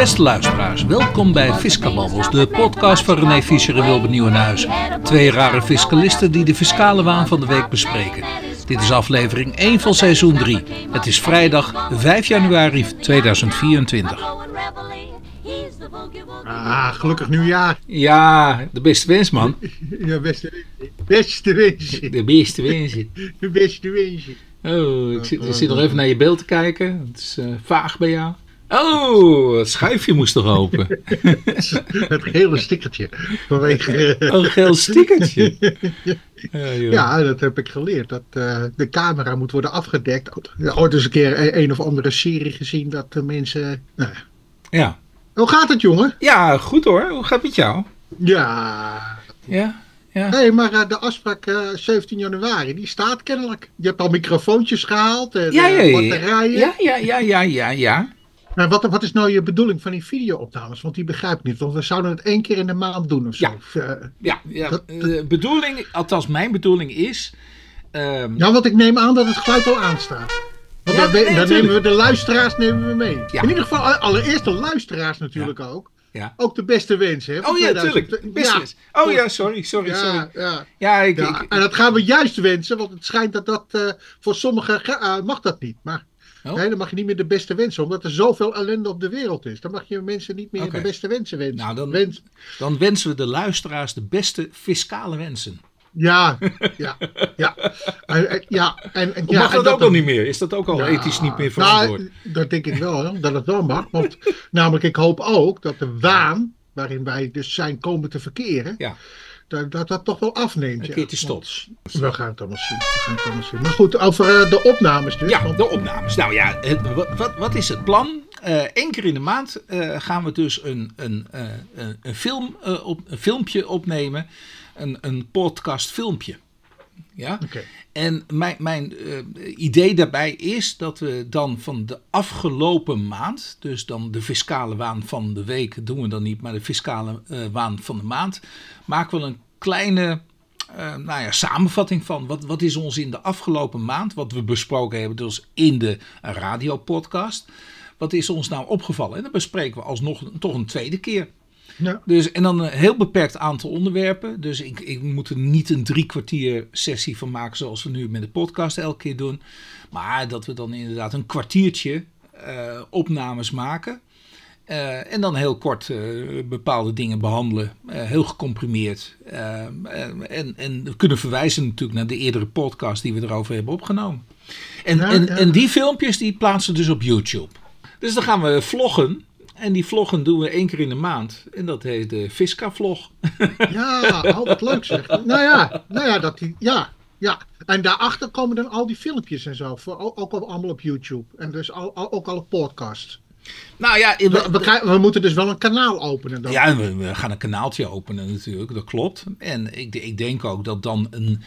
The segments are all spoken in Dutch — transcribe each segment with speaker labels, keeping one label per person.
Speaker 1: Beste luisteraars, welkom bij Fiscababbels, de podcast van René Fischer en Wilbert Nieuwenhuizen. Twee rare fiscalisten die de fiscale waan van de week bespreken. Dit is aflevering 1 van seizoen 3. Het is vrijdag 5 januari 2024.
Speaker 2: Ah, gelukkig nieuwjaar.
Speaker 1: Ja, de beste wens man.
Speaker 2: Ja, beste, beste wensje.
Speaker 1: De beste wens.
Speaker 2: De beste wensje.
Speaker 1: Oh, ik zit, ik zit nog even naar je beeld te kijken. Het is eh, vaag bij jou. Oh, het schuifje moest toch open?
Speaker 2: Het gele stickertje. Vanwege...
Speaker 1: Oh, een geel stickertje. Ja,
Speaker 2: dat heb ik geleerd. Dat eh, de camera moet worden afgedekt. Ooit eens een keer een, een of andere serie gezien dat de mensen... Nou,
Speaker 1: ja.
Speaker 2: hoe gaat het, jongen?
Speaker 1: Ja, goed hoor. Hoe gaat het met jou?
Speaker 2: Ja.
Speaker 1: Ja, ja.
Speaker 2: Nee, maar eh, de afspraak eh, 17 januari, die staat kennelijk. Je hebt al microfoontjes gehaald en
Speaker 1: Ja, ja,
Speaker 2: eh,
Speaker 1: ja.
Speaker 2: batterijen.
Speaker 1: Ja, ja, ja, ja, ja, ja.
Speaker 2: Maar wat, wat is nou je bedoeling van die video-opnames? Want die begrijp ik niet. Want we zouden het één keer in de maand doen of zo.
Speaker 1: Ja.
Speaker 2: Of, eh,
Speaker 1: Ja, ja.
Speaker 2: Dat-
Speaker 1: De bedoeling, althans mijn bedoeling is... ehm,
Speaker 2: Ja, want ik neem aan dat het geluid al aanstaat. Want
Speaker 1: Ja,
Speaker 2: dan,
Speaker 1: nee,
Speaker 2: dan nemen we de luisteraars nemen we mee.
Speaker 1: Ja.
Speaker 2: In ieder geval, alle- allereerst de luisteraars natuurlijk ook.
Speaker 1: ja.
Speaker 2: Ook de beste wensen. Hè,
Speaker 1: Oh ja,
Speaker 2: 2000.
Speaker 1: tuurlijk. Business. Oh ja, sorry, sorry, sorry.
Speaker 2: ja.
Speaker 1: Ja, ik, ik-
Speaker 2: en dat gaan we juist wensen, want het schijnt dat dat eh, voor sommigen ge- eh, mag dat niet. Maar
Speaker 1: Oh.
Speaker 2: nee, dan mag je niet meer de beste wensen, omdat er zoveel ellende op de wereld is. Dan mag je mensen niet meer de beste wensen wensen.
Speaker 1: Nou, dan-
Speaker 2: Wens-
Speaker 1: dan wensen we de luisteraars de beste fiscale wensen.
Speaker 2: Ja, ja, ja. En, ja, en, ja,
Speaker 1: mag
Speaker 2: en
Speaker 1: dat,
Speaker 2: dat
Speaker 1: ook
Speaker 2: dan-
Speaker 1: al niet meer? Is dat ook al
Speaker 2: Ja,
Speaker 1: ethisch niet meer verantwoord?
Speaker 2: Nou, dat denk ik wel, hè, dat het wel mag. Want namelijk, ik hoop ook dat de waan waarin wij dus zijn komen te verkeren,
Speaker 1: Ja.
Speaker 2: Dat, dat dat toch wel afneemt.
Speaker 1: Een
Speaker 2: ja.
Speaker 1: keertje stots.
Speaker 2: We gaan het wel zien. We gaan het zien. Maar goed, over eh, de opnames dus.
Speaker 1: Ja,
Speaker 2: want-
Speaker 1: de opnames. Nou ja, het, wat, wat, is het plan? Eén keer in de maand eh, gaan we dus een, een, eh, een, film, eh, op, een filmpje opnemen. Een, een podcast filmpje. Ja? En mijn, mijn eh, idee daarbij is dat we dan van de afgelopen maand, dus dan de fiscale waan van de week doen we dan niet, maar de fiscale eh, waan van de maand, maken we een kleine eh, nou ja, samenvatting van wat, wat is ons in de afgelopen maand, wat we besproken hebben, dus in de radiopodcast. Wat is ons nou opgevallen? En dat bespreken we alsnog toch een tweede keer.
Speaker 2: Ja.
Speaker 1: Dus, en dan een heel beperkt aantal onderwerpen. Dus ik, ik moet er niet een drie kwartier sessie van maken zoals we nu met de podcast elke keer doen. Maar dat we dan inderdaad een kwartiertje eh, opnames maken. Eh, en dan heel kort eh, bepaalde dingen behandelen. eh, heel gecomprimeerd. En, en we kunnen verwijzen natuurlijk naar de eerdere podcast die we erover hebben opgenomen. En,
Speaker 2: Ja,
Speaker 1: en,
Speaker 2: ja.
Speaker 1: en die filmpjes die plaatsen we dus op YouTube. Dus dan gaan we vloggen. En die vloggen doen we één keer in de maand. En dat heet de Fisca-vlog.
Speaker 2: Ja, oh, wat leuk zeg. Nou ja, nou ja, dat die, ja, ja. En daarachter komen dan al die filmpjes en zo. Voor, ook ook al allemaal op YouTube. En dus al, al- ook alle podcasts.
Speaker 1: Nou ja,
Speaker 2: We,
Speaker 1: we,
Speaker 2: we, krijgen- we moeten dus wel een kanaal openen dan.
Speaker 1: ja we, we gaan een kanaaltje openen natuurlijk, dat klopt. En ik, ik denk ook dat dan een...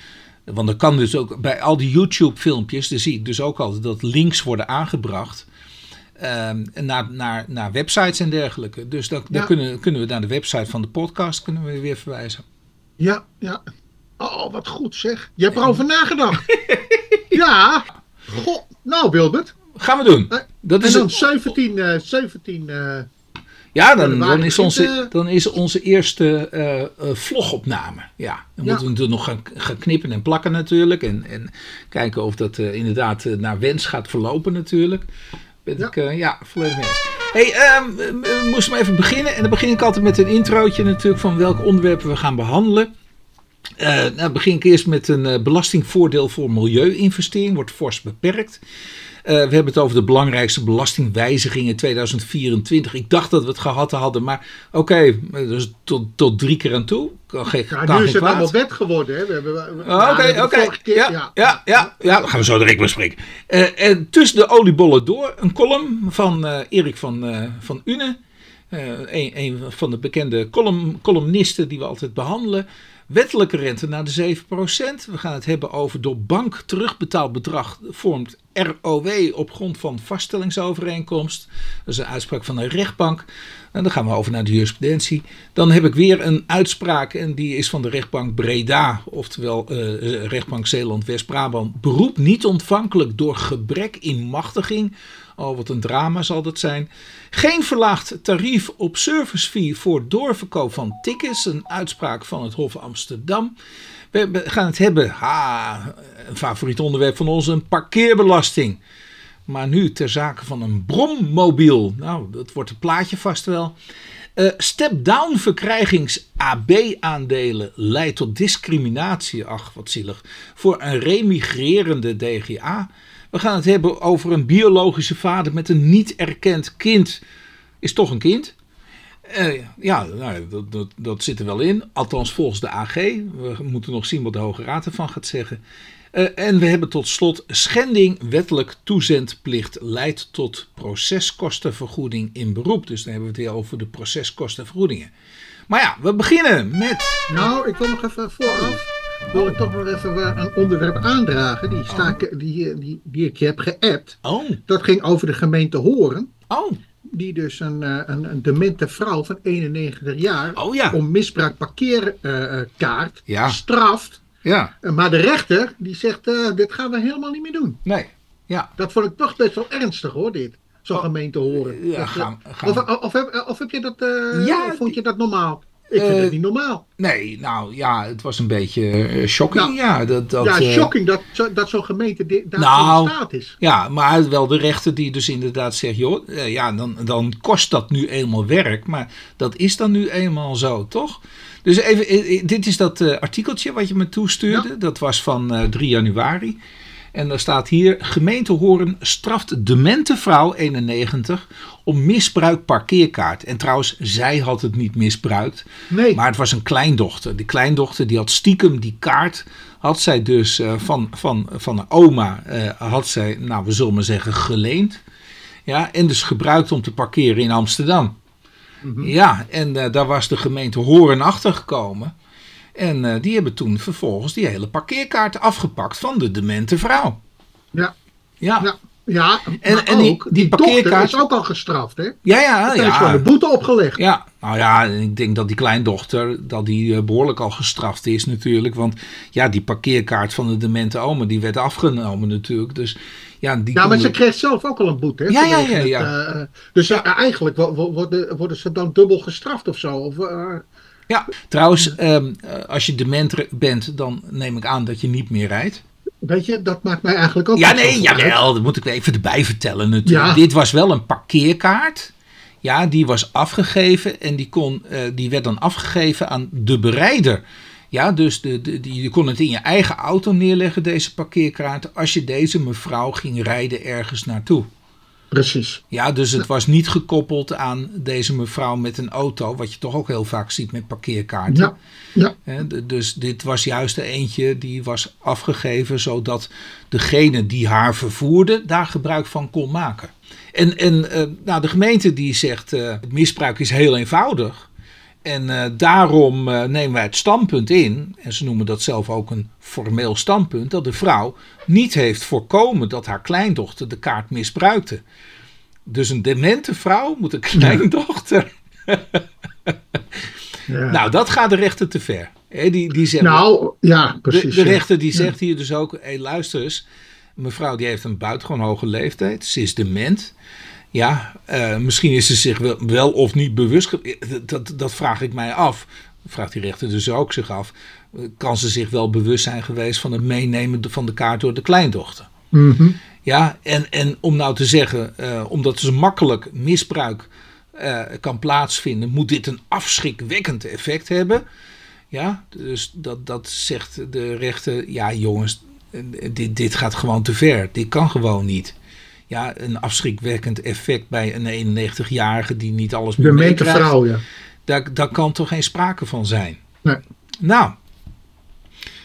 Speaker 1: Want er kan dus ook bij al die YouTube-filmpjes, dan zie ik dus ook altijd dat links worden aangebracht naar, naar, naar websites en dergelijke. Dus
Speaker 2: Ja.
Speaker 1: kunnen, kunnen we naar de website van de podcast kunnen we weer verwijzen.
Speaker 2: Ja, ja. Oh, wat goed zeg. Je hebt erover nagedacht. ja. Goh. Nou, Wilbert.
Speaker 1: Gaan we doen.
Speaker 2: Eh,
Speaker 1: Dat
Speaker 2: En
Speaker 1: is
Speaker 2: dan
Speaker 1: een,
Speaker 2: 17, eh 17 eh,
Speaker 1: ja, dan, dan, is onze, dan is onze eerste vlogopname. Ja, dan
Speaker 2: Ja.
Speaker 1: moeten we natuurlijk nog gaan, gaan knippen en plakken natuurlijk. En, en kijken of dat inderdaad naar wens gaat verlopen natuurlijk. Ben
Speaker 2: Ja.
Speaker 1: ik eh, ja, volledig mee eens. Hey, ehm, we- moesten maar even beginnen. En dan begin ik altijd met een introotje natuurlijk van welke onderwerpen we gaan behandelen. Eh, nou begin ik eerst met een eh, belastingvoordeel voor milieuinvestering. Wordt fors beperkt. Eh, we hebben het over de belangrijkste belastingwijzigingen 2024. Ik dacht dat we het gehad hadden, maar oké, dus tot, tot drie keer aan toe. Geen-
Speaker 2: Ja, nu is het allemaal wet geworden. Hè? We hebben, we-
Speaker 1: Oh,
Speaker 2: ja, we keer-
Speaker 1: Ja, ja, ja, ja, dat gaan we zo direct bespreken. Eh en tussen de oliebollen door een column van eh, Erik van, eh van Une. Een, een van de bekende column, columnisten die we altijd behandelen. Wettelijke rente naar de 7%. We gaan het hebben over door bank terugbetaald bedrag vormt ROW op grond van vaststellingsovereenkomst. Dat is een uitspraak van een rechtbank. Dan gaan we over naar de jurisprudentie. Dan heb ik weer een uitspraak en die is van de rechtbank Breda, oftewel uh, rechtbank Zeeland-West-Brabant. Beroep niet ontvankelijk door gebrek in machtiging. Oh, wat een drama zal dat zijn. Geen verlaagd tarief op service fee voor doorverkoop van tickets. Een uitspraak van het Hof Amsterdam. We gaan het hebben, ha, een favoriet onderwerp van ons, een parkeerbelasting. Maar nu ter zake van een brommobiel. Nou, dat wordt het plaatje vast wel. Uh, Step-down verkrijgings AB-aandelen leidt tot discriminatie. Ach, wat zielig. Voor een remigrerende DGA. We gaan het hebben over een biologische vader met een niet erkend kind. Is toch een kind? Uh, ja, nou, dat, dat, dat, zit er wel in. Althans volgens de AG. We moeten nog zien wat de Hoge Raad ervan gaat zeggen. Uh, en we hebben tot slot schending wettelijk toezendplicht leidt tot proceskostenvergoeding in beroep. Dus dan hebben we het weer over de proceskostenvergoedingen. Maar ja, we beginnen met...
Speaker 2: Nou, ik wil nog even vooraf wil ik toch nog even een onderwerp aandragen. Die, sta ik, die, die, die ik je heb geappt.
Speaker 1: Oh.
Speaker 2: Dat ging over de gemeente Horen.
Speaker 1: Oh.
Speaker 2: Die dus een, een, een demente vrouw van 91 jaar
Speaker 1: oh, ja.
Speaker 2: om misbruik parkeerkaart
Speaker 1: ja.
Speaker 2: straft.
Speaker 1: Ja.
Speaker 2: Maar de rechter die zegt, uh, dit gaan we helemaal niet meer doen.
Speaker 1: Nee. Ja.
Speaker 2: Dat vond ik toch best wel ernstig hoor, dit. Zo'n oh. gemeente horen.
Speaker 1: Ja, gaan, gaan.
Speaker 2: Of, of, of, heb, of, heb je dat, uh, ja, vond je dat normaal? Ik vind het niet normaal.
Speaker 1: Nee, nou ja, het was een beetje shocking. Nou, ja, dat, dat,
Speaker 2: ja, shocking dat, dat zo'n gemeente daar nou, in staat is.
Speaker 1: Ja, maar wel de rechter die dus inderdaad zegt, joh, ja, dan, dan kost dat nu eenmaal werk. Maar dat is dan nu eenmaal zo, toch? Dus even, dit is dat artikeltje wat je me toestuurde. Ja. Dat was van uh, 3 januari. En daar staat hier: gemeente Horen straft demente vrouw 91 om misbruik parkeerkaart. En trouwens, zij had het niet misbruikt.
Speaker 2: Nee.
Speaker 1: Maar het was een kleindochter. Die kleindochter die had stiekem die kaart. Had zij dus uh, van, van, van een oma, uh, had zij, nou we zullen maar zeggen, geleend. Ja, en dus gebruikt om te parkeren in Amsterdam. Mm -hmm. Ja, en uh, daar was de gemeente Horen achter gekomen. En uh, die hebben toen vervolgens die hele parkeerkaart afgepakt van de demente vrouw.
Speaker 2: Ja.
Speaker 1: Ja.
Speaker 2: ja. Ja, en, en die, ook, die, die parkeerkaart is ook al gestraft, hè?
Speaker 1: Ja, ja,
Speaker 2: Er
Speaker 1: is
Speaker 2: gewoon een boete opgelegd.
Speaker 1: Ja, nou ja, ik denk dat die kleindochter, dat die behoorlijk al gestraft is natuurlijk. Want ja, die parkeerkaart van de demente oma, die werd afgenomen natuurlijk. Dus ja, die
Speaker 2: ja maar ze kreeg zelf ook al een boete, hè?
Speaker 1: Ja, ja, ja. ja.
Speaker 2: Het, uh, dus ja. Eigenlijk worden, worden ze dan dubbel gestraft of zo? Of, uh,
Speaker 1: ja, trouwens, um, als je dement bent, dan neem ik aan dat je niet meer rijdt.
Speaker 2: Weet je, dat maakt mij eigenlijk ook.
Speaker 1: Ja, nee, jawel, dat moet ik even erbij vertellen natuurlijk. Ja. Dit was wel een parkeerkaart. Ja, die was afgegeven en die, kon, uh, die werd dan afgegeven aan de bereider. Ja, dus de, de, die, je kon het in je eigen auto neerleggen, deze parkeerkaart, als je deze mevrouw ging rijden ergens naartoe.
Speaker 2: Precies.
Speaker 1: Ja, dus het was niet gekoppeld aan deze mevrouw met een auto, wat je toch ook heel vaak ziet met parkeerkaarten.
Speaker 2: Ja.
Speaker 1: ja. Dus dit was juist de eentje die was afgegeven zodat degene die haar vervoerde daar gebruik van kon maken. En, en uh, nou, de gemeente die zegt het misbruik is heel eenvoudig. En uh, daarom uh, nemen wij het standpunt in, en ze noemen dat zelf ook een formeel standpunt, dat de vrouw niet heeft voorkomen dat haar kleindochter de kaart misbruikte. Dus een demente vrouw moet een kleindochter. ja. Nou, dat gaat de rechter te ver. He, die, die zegt,
Speaker 2: nou, ja, precies.
Speaker 1: De, de rechter die zegt hier dus ook, hé, luister eens, mevrouw die heeft een buitengewoon hoge leeftijd, ze is dement. Ja, uh, misschien is ze zich wel, wel of niet bewust. Dat, dat vraag ik mij af. Vraagt die rechter dus ook zich af. Kan ze zich wel bewust zijn geweest van het meenemen van de kaart door de kleindochter?
Speaker 2: Mm -hmm.
Speaker 1: Ja, en, en om nou te zeggen, uh, omdat ze makkelijk misbruik uh, kan plaatsvinden, moet dit een afschrikwekkend effect hebben. Ja, dus dat, dat zegt de rechter. Ja, jongens, dit, dit gaat gewoon te ver. Dit kan gewoon niet ja, een afschrikwekkend effect bij een 91-jarige die niet alles meer meekrijgt.
Speaker 2: vrouw, ja.
Speaker 1: Daar, daar kan toch geen sprake van zijn.
Speaker 2: Nee.
Speaker 1: Nou.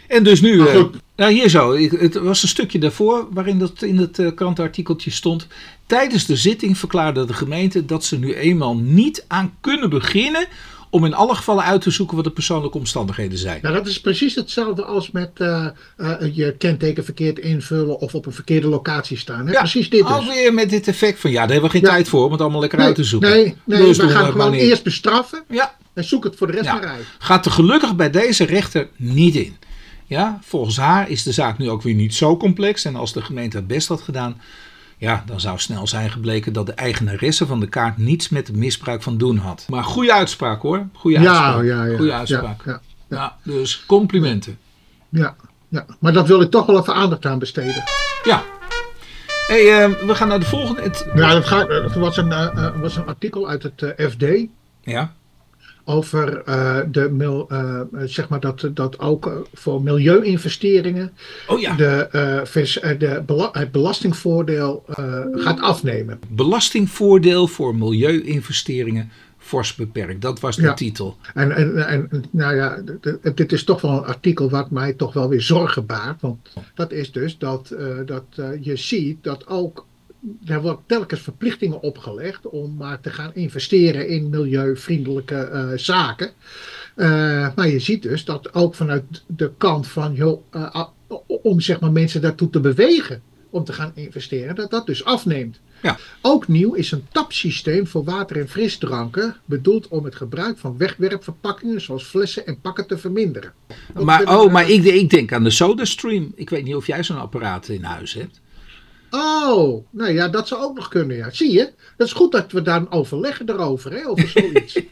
Speaker 1: En dus nu, uh, nou hier zo, het was een stukje daarvoor waarin dat in het uh, krantenartikeltje stond. Tijdens de zitting verklaarde de gemeente dat ze nu eenmaal niet aan kunnen beginnen om in alle gevallen uit te zoeken wat de persoonlijke omstandigheden zijn.
Speaker 2: Nou, dat is precies hetzelfde als met uh, uh, je kenteken verkeerd invullen of op een verkeerde locatie staan. Hè?
Speaker 1: Ja,
Speaker 2: precies dit dus.
Speaker 1: Alweer met dit effect van ja, daar hebben we geen
Speaker 2: Ja.
Speaker 1: tijd voor om het allemaal lekker
Speaker 2: Nee,
Speaker 1: uit te zoeken.
Speaker 2: Nee, nee
Speaker 1: Dus
Speaker 2: we gaan gewoon eerst bestraffen
Speaker 1: Ja,
Speaker 2: en zoek het voor de rest
Speaker 1: Ja.
Speaker 2: maar uit.
Speaker 1: gaat er gelukkig bij deze rechter niet in. Ja, volgens haar is de zaak nu ook weer niet zo complex. En als de gemeente het best had gedaan, ja, dan zou snel zijn gebleken dat de eigenaresse van de kaart niets met het misbruik van doen had. Maar goede uitspraak hoor. Goede
Speaker 2: Ja,
Speaker 1: uitspraak.
Speaker 2: ja, ja.
Speaker 1: Goede uitspraak. Ja,
Speaker 2: Ja,
Speaker 1: dus complimenten.
Speaker 2: ja, ja. Maar dat wil ik toch wel even aandacht aan besteden.
Speaker 1: Ja. Hey, eh, we gaan naar de volgende. Het,
Speaker 2: Ja, dat gaat, was een, eh, eh, was een artikel uit het FD
Speaker 1: ja.
Speaker 2: Over eh, de mil, eh, zeg maar dat, dat ook eh, voor milieuinvesteringen
Speaker 1: Oh ja.
Speaker 2: de, vers- de bela- het belastingvoordeel gaat afnemen.
Speaker 1: Belastingvoordeel voor milieuinvesteringen fors beperkt. Dat was de
Speaker 2: Ja.
Speaker 1: titel.
Speaker 2: En, en, en nou ja, dit is toch wel een artikel wat mij toch wel weer zorgen baart. Want dat is dus dat, dat je ziet dat ook. Er worden telkens verplichtingen opgelegd om maar te gaan investeren in milieuvriendelijke eh, zaken. Eh, maar je ziet dus dat ook vanuit de kant van, joh, eh, om zeg maar mensen daartoe te bewegen om te gaan investeren, dat dat dus afneemt.
Speaker 1: Ja.
Speaker 2: Ook nieuw is een tapsysteem voor water- en frisdranken, bedoeld om het gebruik van wegwerpverpakkingen zoals flessen en pakken te verminderen.
Speaker 1: Maar, oh, maar ik, ik denk aan de SodaStream. Ik weet niet of jij zo'n apparaat in huis hebt.
Speaker 2: Oh, nou ja, dat zou ook nog kunnen, ja. Zie je? Dat is goed dat we dan overleggen erover, hè, over zoiets.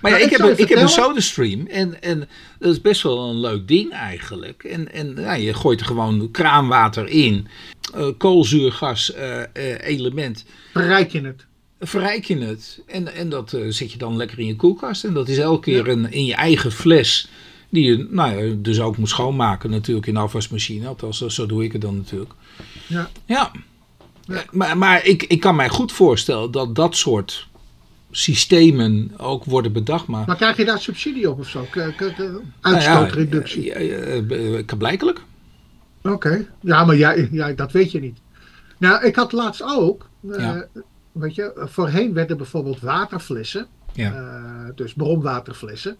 Speaker 1: Maar ja,
Speaker 2: Nou,
Speaker 1: ik, heb, een- ik heb een SodaStream en, en dat is best wel een leuk ding eigenlijk. En, en ja, je gooit er gewoon kraanwater in, eh, koolzuurgas eh, eh, element,
Speaker 2: Bereik je het?
Speaker 1: verrijk je het. En, en dat eh, zet je dan lekker in je koelkast. En dat is elke keer een, in je eigen fles, die je nou ja, dus ook moet schoonmaken natuurlijk in de afwasmachine. Althans, zo doe ik het dan natuurlijk.
Speaker 2: Ja.
Speaker 1: Ja.
Speaker 2: Ja.
Speaker 1: Maar, maar ik, ik kan mij goed voorstellen dat dat soort systemen ook worden bedacht. Maar,
Speaker 2: Maar krijg je daar subsidie op of zo? K-
Speaker 1: Nou
Speaker 2: Uitstootreductie?
Speaker 1: Ja, eh, eh, blijkelijk.
Speaker 2: Oké. Ja, maar jij, ja, dat weet je niet. Nou, ik had laatst ook, eh, weet je, voorheen werden bijvoorbeeld waterflessen,
Speaker 1: Ja.
Speaker 2: eh, dus bronwaterflessen,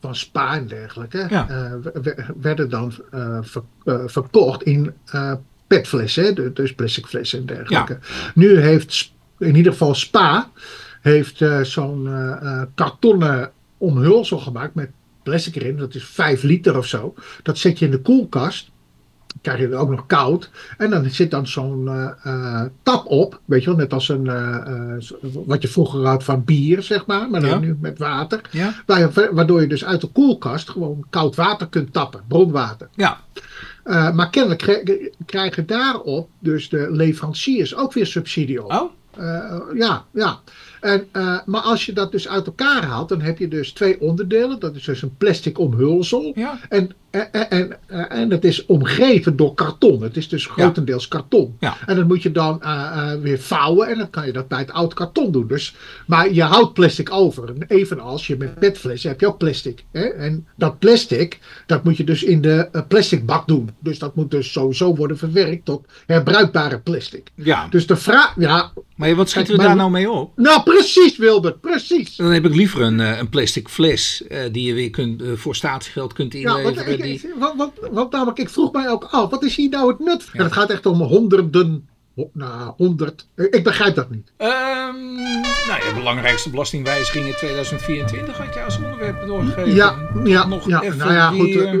Speaker 2: van Spa en dergelijke,
Speaker 1: Ja.
Speaker 2: eh, werden dan eh, ver- eh, verkocht in eh, petflessen, dus plastic flessen en dergelijke. Nu heeft in ieder geval Spa heeft eh, zo'n eh, eh, kartonnen omhulsel gemaakt met plastic erin, dat is 5 liter of zo. Dat zet je in de koelkast krijg je het ook nog koud. En dan zit dan zo'n tap op, weet je wel, net als een, wat je vroeger had van bier, zeg maar, maar dan
Speaker 1: Ja.
Speaker 2: nu met water.
Speaker 1: Ja.
Speaker 2: Waardoor je dus uit de koelkast gewoon koud water kunt tappen, bronwater.
Speaker 1: Ja.
Speaker 2: Eh, maar kennelijk krijgen daarop dus de leveranciers ook weer subsidie op.
Speaker 1: Oh,
Speaker 2: Eh, ja, ja. En, eh, maar als je dat dus uit elkaar haalt, dan heb je dus twee onderdelen. Dat is dus een plastic omhulsel.
Speaker 1: ja.
Speaker 2: En, en, en, en, en het is omgeven door karton. Het is dus grotendeels karton.
Speaker 1: Ja.
Speaker 2: En dat moet je dan eh, eh, weer vouwen. En dan kan je dat bij het oud karton doen. Dus, maar je houdt plastic over. Evenals je met petflessen heb je ook plastic. Hè? En dat plastic, dat moet je dus in de eh, plastic bak doen. Dus dat moet dus sowieso worden verwerkt tot herbruikbare plastic.
Speaker 1: ja.
Speaker 2: Dus de vraag, ja,
Speaker 1: Maar wat schieten we daar nou mee op?
Speaker 2: nou precies Wilbert, precies.
Speaker 1: Dan heb ik liever een, eh, een plastic fles eh, die je weer kunt, eh, voor statiegeld kunt
Speaker 2: Ja,
Speaker 1: inleveren.
Speaker 2: ik,
Speaker 1: die...
Speaker 2: want, want, want namelijk, ik vroeg mij ook af, wat is hier nou het nut? En het gaat echt om honderden, ho- nou, honderd, ik ik begrijp dat niet.
Speaker 1: Ehm, nou ja, belangrijkste belastingwijziging in 2024 had je als onderwerp doorgegeven.
Speaker 2: Ja, ja,
Speaker 1: Nog
Speaker 2: ja,
Speaker 1: even
Speaker 2: nou ja, goed. eh,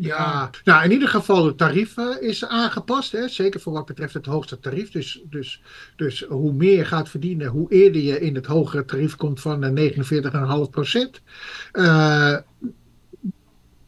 Speaker 2: ja, nou in ieder geval het tarief eh, is aangepast, hè? zeker voor wat betreft het hoogste tarief. Dus, dus, dus hoe meer je gaat verdienen, hoe eerder je in het hogere tarief komt van eh, 49,5 procent. Eh,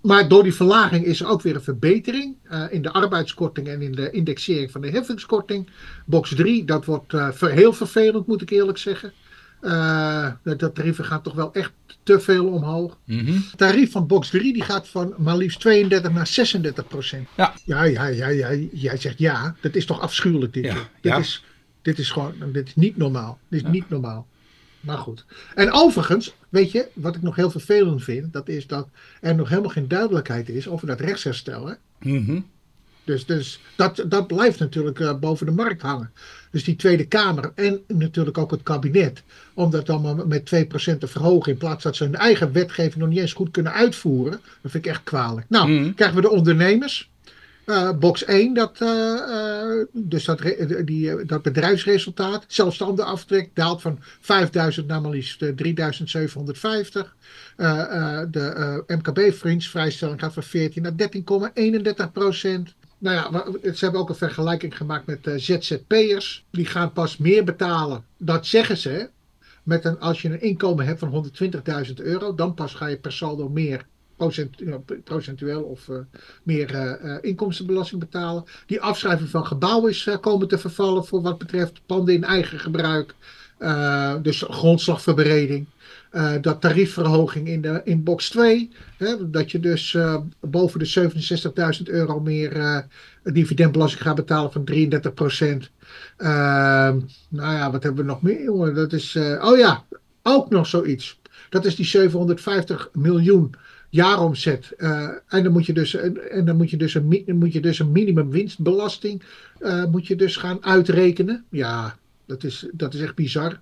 Speaker 2: maar door die verlaging is er ook weer een verbetering eh, in de arbeidskorting en in de indexering van de heffingskorting. Box 3, dat wordt ver- heel vervelend, moet ik eerlijk zeggen. Eh, de, tarieven gaan toch wel echt te veel omhoog.
Speaker 1: Mhm.
Speaker 2: Het tarief van box 3 die gaat van maar liefst 32 naar 36 procent.
Speaker 1: Ja.
Speaker 2: Ja, ja, ja, ja, jij zegt ja. Dat is toch afschuwelijk dit.
Speaker 1: Ja.
Speaker 2: Dit,
Speaker 1: ja.
Speaker 2: is, dit is gewoon, dit is niet normaal. Dit is niet normaal. Maar goed. En overigens, weet je, wat ik nog heel vervelend vind, dat is dat er nog helemaal geen duidelijkheid is over dat rechtsherstel. Hè?
Speaker 1: Mhm.
Speaker 2: Dus, dus dat, dat blijft natuurlijk boven de markt hangen. Dus die Tweede Kamer en natuurlijk ook het kabinet, om dat dan met 2% te verhogen, in plaats dat ze hun eigen wetgeving nog niet eens goed kunnen uitvoeren, dat vind ik echt kwalijk. Nou, mm. krijgen we de ondernemers. Uh, box 1, dat, uh, dus dat, die, dat bedrijfsresultaat, zelfstandig aftrek, daalt van 5000 naar maar liefst 3750. de MKB-vriends vrijstelling gaat van 14 naar 13,31 procent. Nou ja, ze hebben ook een vergelijking gemaakt met ZZP'ers. Die gaan pas meer betalen. Dat zeggen ze. Met een, als je een inkomen hebt van 120.000 euro, dan pas ga je per saldo meer procentueel of uh, meer uh, inkomstenbelasting betalen. Die afschrijving van gebouwen is komen te vervallen voor wat betreft panden in eigen gebruik. dus grondslagverbreding. dat tariefverhoging in, de, in box 2. Hè, dat je dus boven de 67.000 euro meer dividendbelasting gaat betalen van 33 procent. Ehm, nou ja, wat hebben we nog meer? Dat is, oh ja, ook nog zoiets. Dat is die 750 miljoen jaaromzet. Uh, en dan moet je dus, en dan moet je dus, een, moet je dus een minimumwinstbelasting uh, moet je dus gaan uitrekenen. Ja, dat is, dat is echt bizar.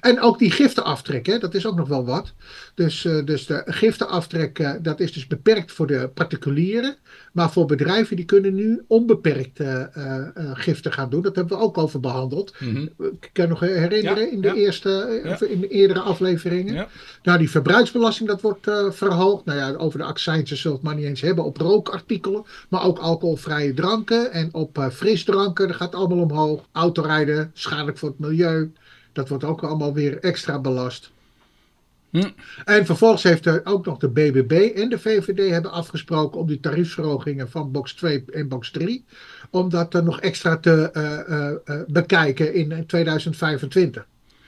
Speaker 2: En ook die giftenaftrek, hè, dat is ook nog wel wat. Dus, uh, dus de giftenaftrek, uh, dat is dus beperkt voor de particulieren. Maar voor bedrijven, die kunnen nu onbeperkt uh, giften gaan doen. Dat hebben we ook over behandeld. Mm -hmm. Ik kan nog herinneren in de ja. eerste, ja. in de eerdere afleveringen. Nou, die verbruiksbelasting, dat wordt verhoogd. Nou ja, over de accijnsen zullen we het maar niet eens hebben. Op rookartikelen, maar ook alcoholvrije dranken. En op frisdranken, dat gaat allemaal omhoog. Autorijden, schadelijk voor het milieu. Dat wordt ook allemaal weer extra belast. Hm. En vervolgens heeft er ook nog de BBB en de VVD hebben afgesproken om die tariefsverhogingen van box 2 en box 3, om dat er nog extra te uh, uh, bekijken in 2025.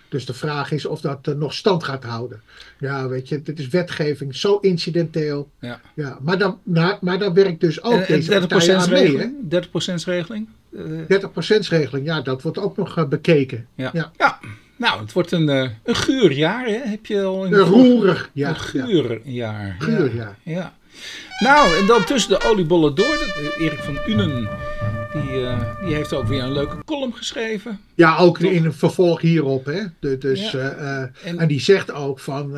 Speaker 2: Dus de vraag is of dat nog stand gaat houden. Ja, weet je, dit is wetgeving zo incidenteel. Ja. Ja, maar, dan, maar dan werkt dus ook en, deze 30%
Speaker 1: regeling, mee. 30% regeling?
Speaker 2: 30% regeling, ja, dat wordt ook nog bekeken.
Speaker 1: Ja. ja. ja. Nou, het wordt een, uh, een guurjaar, hè? Heb je al
Speaker 2: een, een roerig
Speaker 1: jaar. Een guurjaar.
Speaker 2: Guurjaar.
Speaker 1: Ja. ja. Nou, en dan tussen de oliebollen door, Erik van Unen, die, uh, die heeft ook weer een leuke column geschreven.
Speaker 2: Ja, ook Toch? in een vervolg hierop, hè. Dus, ja. uh, en, en, die zegt ook van,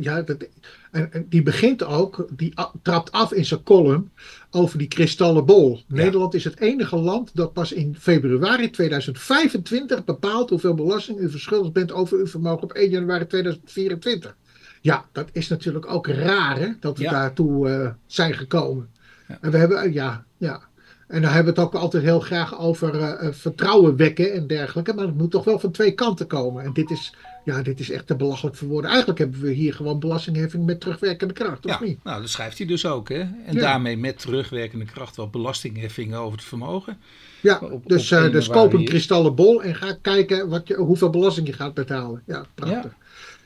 Speaker 2: ja, dat, en, die begint ook, die trapt af in zijn column over die kristallen bol. Ja. Nederland is het enige land dat pas in februari 2025 bepaalt hoeveel belasting u verschuldigd bent over uw vermogen op 1 januari 2024. Ja, dat is natuurlijk ook raar hè, dat we ja. daartoe uh, zijn gekomen. Ja. En we hebben, ja, ja. En dan hebben we het ook altijd heel graag over uh, vertrouwen wekken en dergelijke. Maar het moet toch wel van twee kanten komen. En dit is ja, dit is echt te belachelijk voor woorden. Eigenlijk hebben we hier gewoon belastingheffing met terugwerkende kracht, of
Speaker 1: ja,
Speaker 2: niet?
Speaker 1: Nou, dat schrijft hij dus ook, hè? En ja. daarmee met terugwerkende kracht wel belastingheffing over het vermogen.
Speaker 2: Ja, op, dus, op uh, dus koop een kristallen bol en ga kijken wat je, hoeveel belasting je gaat betalen. Ja, prachtig. Ja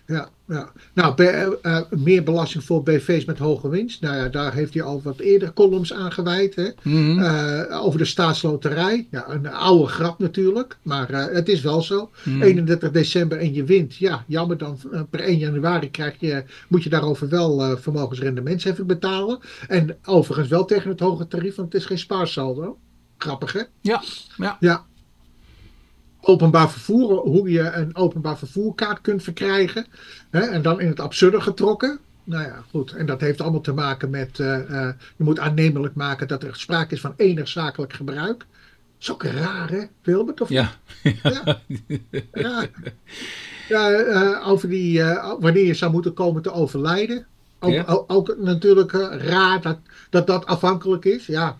Speaker 2: ja, ja. Nou, uh, meer belasting voor BV's met hoge winst. Nou ja, daar heeft hij al wat eerder columns aan gewijd. Hè? Mm -hmm. uh, over de staatsloterij. Ja, een oude grap natuurlijk. Maar het is wel zo. Mm -hmm. 31 december en je wint. Ja, jammer dan per 1 januari krijg je, moet je daarover wel vermogensrendementsheffing betalen. En overigens wel tegen het hoge tarief, want het is geen spaarsaldo. Grappig hè?
Speaker 1: Ja, ja.
Speaker 2: ja openbaar vervoer, hoe je een openbaar vervoerkaart kunt verkrijgen. Hè, en dan in het absurde getrokken. Nou ja, goed. En dat heeft allemaal te maken met. Uh, uh, je moet aannemelijk maken dat er sprake is van enig zakelijk gebruik. Dat is ook raar, hè, Wilbert? Of
Speaker 1: ja.
Speaker 2: ja. ja. ja uh, over die. wanneer je zou moeten komen te overlijden. Ook, ja. ook, ook natuurlijk raar dat, dat dat afhankelijk is. Ja,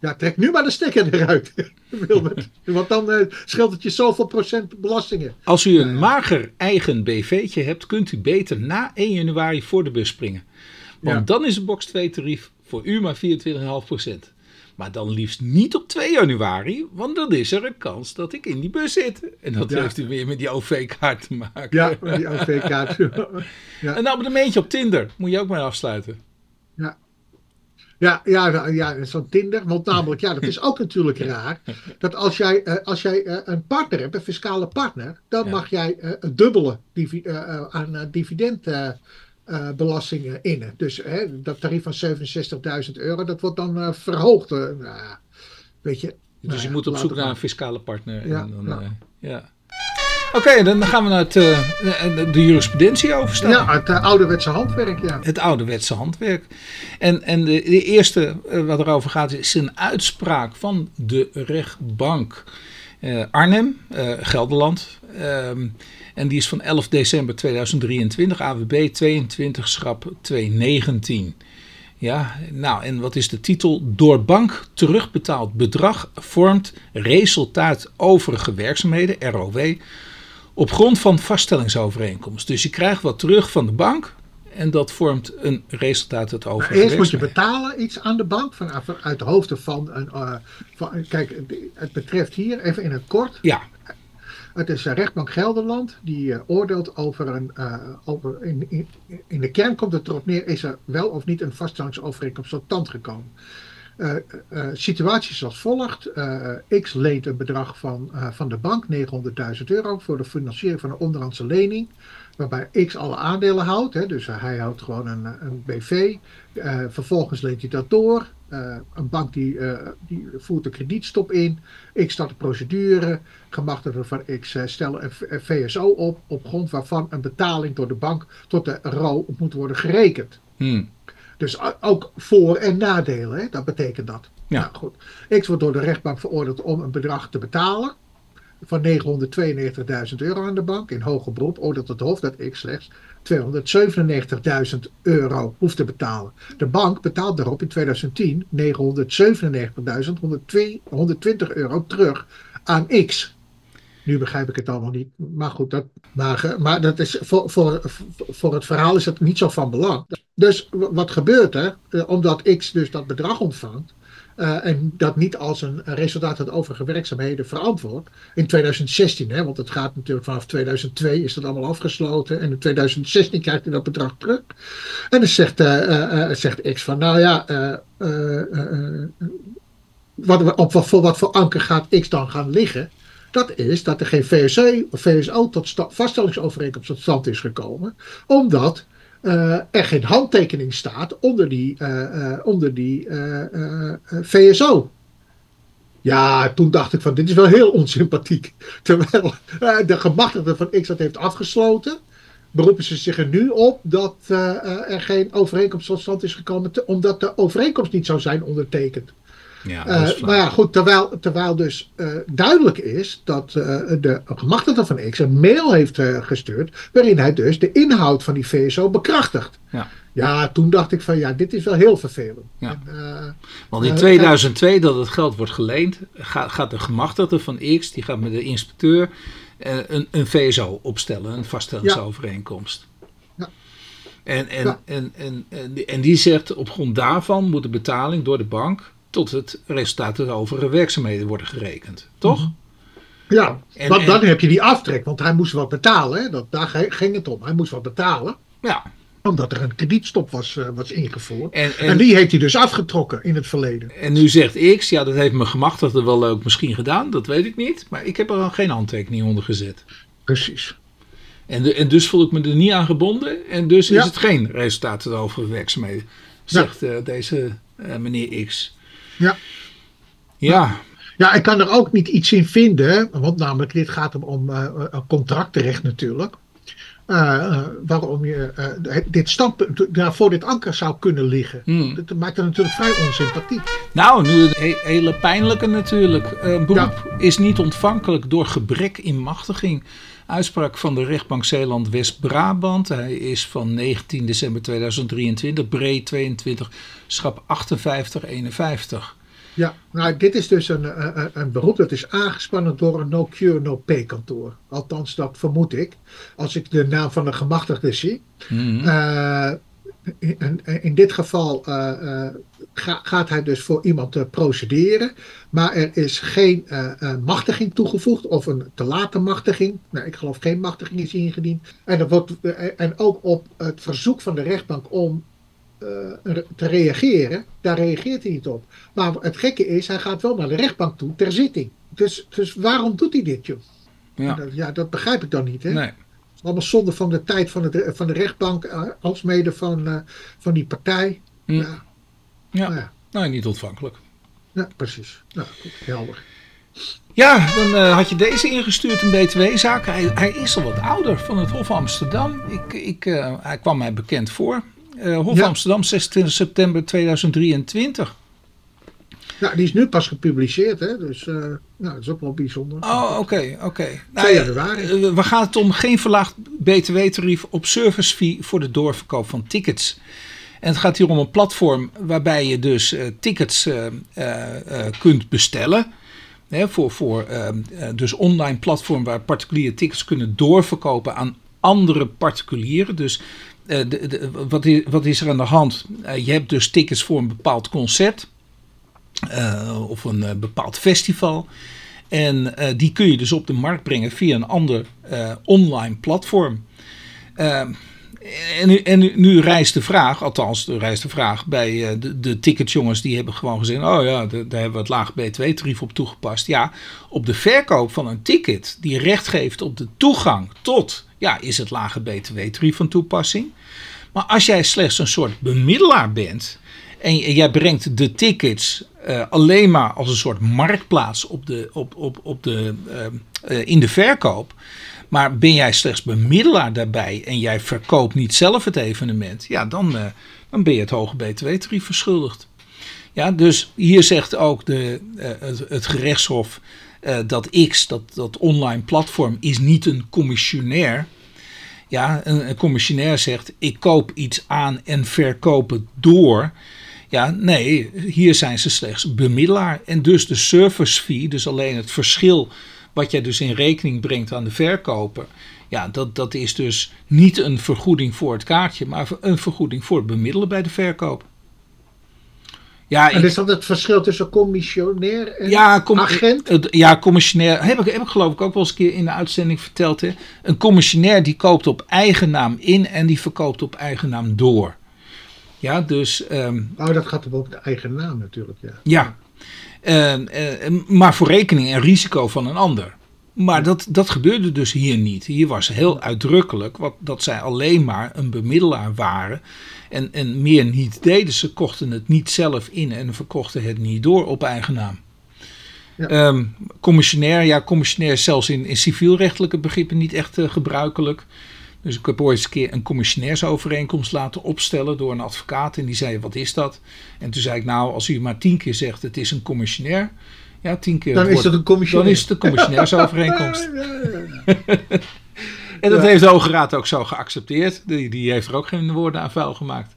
Speaker 2: ja, trek nu maar de stekker eruit. Want dan uh, scheelt het je zoveel procent belastingen.
Speaker 1: Als u een mager eigen BV'tje hebt, kunt u beter na 1 januari voor de bus springen. Want ja. dan is het box 2 tarief voor u maar 24,5%. Maar dan liefst niet op 2 januari, want dan is er een kans dat ik in die bus zit. En dat ja. heeft u weer met die OV-kaart te maken.
Speaker 2: Ja, met die OV-kaart.
Speaker 1: ja. Een abonnementje op Tinder moet je ook maar afsluiten.
Speaker 2: Ja, ja, ja, zo'n Tinder. Want namelijk, ja, dat is ook natuurlijk raar. Dat als jij, uh, als jij uh, een partner hebt, een fiscale partner, dan ja. mag jij uh, het dubbele divi aan dividendbelastingen innen. Dus dat tarief van 67.000 euro, dat wordt dan verhoogd. Nou, weet je.
Speaker 1: Dus
Speaker 2: nou
Speaker 1: je
Speaker 2: ja,
Speaker 1: moet op zoek naar een fiscale partner. En eh, ja. Oké, dan gaan we naar het, eh, de jurisprudentie overstappen.
Speaker 2: Ja, het eh, ouderwetse handwerk, ja.
Speaker 1: Het ouderwetse handwerk. En, en de, de eerste eh, wat erover gaat is een uitspraak van de rechtbank eh, Arnhem, eh, Gelderland. Ehm, en die is van 11 december 2023, AWB 22 schrap 219. Ja, nou en wat is de titel? Door bank terugbetaald bedrag vormt resultaat overige werkzaamheden, ROW, op grond van vaststellingsovereenkomst. Dus je krijgt wat terug van de bank en dat vormt een resultaat uit overige
Speaker 2: eerst moet je betalen iets aan de bank van, van- uit de hoofden van een. eh, van, kijk, het betreft hier, even in het kort.
Speaker 1: Ja,
Speaker 2: Het is de rechtbank Gelderland die eh, oordeelt over een. eh, over, in, in, in de kern komt het erop neer: is er wel of niet een vaststellingsovereenkomst tot stand gekomen? Eh, eh, situatie is als volgt. Eh, X leent een bedrag van, van de bank, 900.000 euro, voor de financiering van een onderhandse lening. Waarbij X alle aandelen houdt. Hè, dus hij houdt gewoon een, een BV. Vervolgens leent hij dat door. Een bank die, die voert een kredietstop in. X start de procedure. Gemachtigden van X stellen een VSO op. Op grond waarvan een betaling door de bank tot de RO moet worden gerekend.
Speaker 1: hm.
Speaker 2: Dus ook voor- en nadelen, hè? dat betekent dat.
Speaker 1: Ja.
Speaker 2: Nou, goed. X wordt door de rechtbank veroordeeld om een bedrag te betalen van 992.000 euro aan de bank. In hoger beroep oordeelt het Hof dat X slechts 297.000 euro hoeft te betalen. De bank betaalt daarop in 2010 997.120 euro terug aan X. Nu begrijp ik het allemaal niet. Maar goed, dat, maar, eh, maar dat is voor, voor, voor het verhaal is het niet zo van belang. Dus wat gebeurt er? Eh, omdat X dus dat bedrag ontvangt. eh, en dat niet als een resultaat uit overige werkzaamheden verantwoord. In 2016, hè, want het gaat natuurlijk vanaf 2002 is dat allemaal afgesloten. En in 2016 krijgt hij dat bedrag terug. En dan zegt, zegt X van, nou ja, wat, op, wat, voor wat voor anker gaat X dan gaan liggen? Dat is dat er geen VSO, VSO tot vaststellingsovereenkomst tot stand is gekomen. Omdat eh, er geen handtekening staat onder die, eh, eh, onder die VSO. Ja, toen dacht ik van dit is wel heel onsympathiek. Terwijl de gemachtigde van X dat heeft afgesloten, beroepen ze zich er nu op dat er geen overeenkomst tot stand is gekomen, omdat de overeenkomst niet zou zijn ondertekend.
Speaker 1: Ja
Speaker 2: Eh, maar ja, goed, terwijl, terwijl dus eh, duidelijk is dat eh, de gemachtigde van X een mail heeft eh, gestuurd. waarin hij dus de inhoud van die VSO bekrachtigt.
Speaker 1: Ja.
Speaker 2: Ja, toen dacht ik van ja, dit is wel heel vervelend.
Speaker 1: Ja.
Speaker 2: En, eh,
Speaker 1: Want in
Speaker 2: eh,
Speaker 1: 2002 dat het geld wordt geleend, gaat, gaat de gemachtigde van X, die gaat met de inspecteur eh, een, een VSO opstellen, een vaststellingsovereenkomst.
Speaker 2: Ja.
Speaker 1: En, en,
Speaker 2: Ja.
Speaker 1: en, en, en die zegt op grond daarvan moet de betaling door de bank tot het resultaat uit overige werkzaamheden worden gerekend. Toch?
Speaker 2: ja,
Speaker 1: En-
Speaker 2: want
Speaker 1: en-
Speaker 2: dan heb je die aftrek, want hij moest wat betalen. Hè? Dat, daar ging het om. Hij moest wat betalen,
Speaker 1: Ja.
Speaker 2: omdat er een kredietstop was, eh, was ingevoerd.
Speaker 1: En,
Speaker 2: En,
Speaker 1: en,
Speaker 2: die heeft hij dus afgetrokken in het verleden.
Speaker 1: en nu zegt X, ja dat heeft mijn gemachtigde wel leuk misschien gedaan, dat weet ik niet. Maar ik heb er al geen handtekening onder gezet.
Speaker 2: Precies.
Speaker 1: En, de, en dus voel ik me er niet aan gebonden. En dus
Speaker 2: Ja.
Speaker 1: is het geen resultaat overige werkzaamheden. Zegt eh, deze eh, meneer X.
Speaker 2: Ja.
Speaker 1: Ja,
Speaker 2: Ja, ik kan er ook niet iets in vinden, want namelijk dit gaat om, om een contractrecht natuurlijk. Eh, eh, waarom je eh, dit standpunt ja, voor dit anker zou kunnen liggen.
Speaker 1: Hmm.
Speaker 2: Dat maakt het natuurlijk vrij onsympathiek.
Speaker 1: nou nu een he- hele pijnlijke natuurlijk. Een beroep is niet ontvankelijk door gebrek in machtiging. Uitspraak van de rechtbank Zeeland West-Brabant. Hij is van 19 december 2023, Bree 22, schap 5851.
Speaker 2: Ja, nou, dit is dus een, een, een- een beroep dat is aangespannen door een no-cure, no-pay kantoor. Althans, dat vermoed ik. Als ik de naam van de gemachtigde zie.
Speaker 1: Mhm.
Speaker 2: Eh, in, in dit geval eh, eh, ga- gaat hij dus voor iemand eh, procederen, maar er is geen eh, eh, machtiging toegevoegd of een te late machtiging. Nou, ik geloof geen machtiging is ingediend. En, er wordt, eh, en ook op het verzoek van de rechtbank om eh, te reageren, daar reageert hij niet op. Maar het gekke is, hij gaat wel naar de rechtbank toe ter zitting. Dus, dus waarom doet hij dit, joh?
Speaker 1: Ja.
Speaker 2: Dat, ja, dat begrijp ik dan niet, hè?
Speaker 1: Nee.
Speaker 2: Allemaal zonde van de tijd van, het, van de rechtbank, eh, alsmede van, eh, van die partij.
Speaker 1: Hm.
Speaker 2: Ja,
Speaker 1: Ja.
Speaker 2: nou ja.
Speaker 1: Nou, niet ontvankelijk.
Speaker 2: Ja, precies. Nou, helder.
Speaker 1: Ja, dan uh, had je deze ingestuurd, een BTW-zaak. Hij, hij, is al wat ouder, van het Hof Amsterdam. Ik, ik, uh, hij kwam mij bekend voor. Uh, Hof ja. Amsterdam, 26 september 2023.
Speaker 2: Ja, die is nu pas gepubliceerd, hè? dus nou, dat is ook wel bijzonder.
Speaker 1: Oh, oké, oké. Okay.
Speaker 2: Nou, januari.
Speaker 1: we gaan het om geen verlaagd BTW-tarief op service fee voor de doorverkoop van tickets. En het gaat hier om een platform waarbij je dus tickets kunt bestellen voor, voor uh, dus online platform waar particuliere tickets kunnen doorverkopen aan andere particulieren. Dus de, wat, is, wat, is, er aan de hand? Uh, je hebt dus tickets voor een bepaald concert of een bepaald festival. En die kun je dus op de markt brengen via een ander online platform. Ehm, en nu, en nu, rijst de vraag, althans de rijst de vraag bij de, de die hebben gewoon gezegd, oh ja, daar hebben we het laag B2-tarief op toegepast. Ja, op de verkoop van een ticket die recht geeft op de toegang tot, ja, is het lage BTW-tarief van toepassing. Maar als jij slechts een soort bemiddelaar bent en jij brengt de tickets uh, alleen maar als een soort marktplaats op de, op, op, op de, uh, in de verkoop maar ben jij slechts bemiddelaar daarbij en jij verkoopt niet zelf het evenement, ja, dan, dan ben je het hoge btw-tarief verschuldigd. Ja, dus hier zegt ook de, het, gerechtshof uh, dat X, dat, dat online platform, is niet een commissionair. Ja, een, een commissionair zegt: ik koop iets aan en verkoop het door. Ja, nee, hier zijn ze slechts bemiddelaar. En dus de service fee, dus alleen het verschil wat jij dus in rekening brengt aan de verkoper. Ja, dat, dat is dus niet een vergoeding voor het kaartje, maar een vergoeding voor het bemiddelen bij de verkoop.
Speaker 2: Ja, en is dat het verschil tussen commissionair en ja, com agent?
Speaker 1: Het, ja, commissionair. Heb ik, heb ik geloof ik ook wel eens een keer in de uitzending verteld. Hè? Een commissionair die koopt op eigen naam in en die verkoopt op eigen naam door. Ja, dus. Um,
Speaker 2: oh, dat gaat op de eigen naam natuurlijk, ja.
Speaker 1: Ja, uh, uh, maar voor rekening en risico van een ander. Maar dat, dat gebeurde dus hier niet. Hier was heel uitdrukkelijk wat, dat zij alleen maar een bemiddelaar waren. En, en meer niet deden. Ze kochten het niet zelf in en verkochten het niet door op eigen naam. Ja. Um, commissionair, ja, commissionair is zelfs in, in civielrechtelijke begrippen niet echt uh, gebruikelijk. Dus ik heb ooit eens een keer een commissionairsovereenkomst laten opstellen door een advocaat. En die zei, wat is dat? En toen zei ik, nou, als u maar tien keer zegt, het is een commissionair. Ja, tien keer.
Speaker 2: Dan is het een commissionair.
Speaker 1: Dan is het een commissionairsovereenkomst. en dat heeft de Hoge Raad ook zo geaccepteerd. Die, die heeft er ook geen woorden aan vuil gemaakt.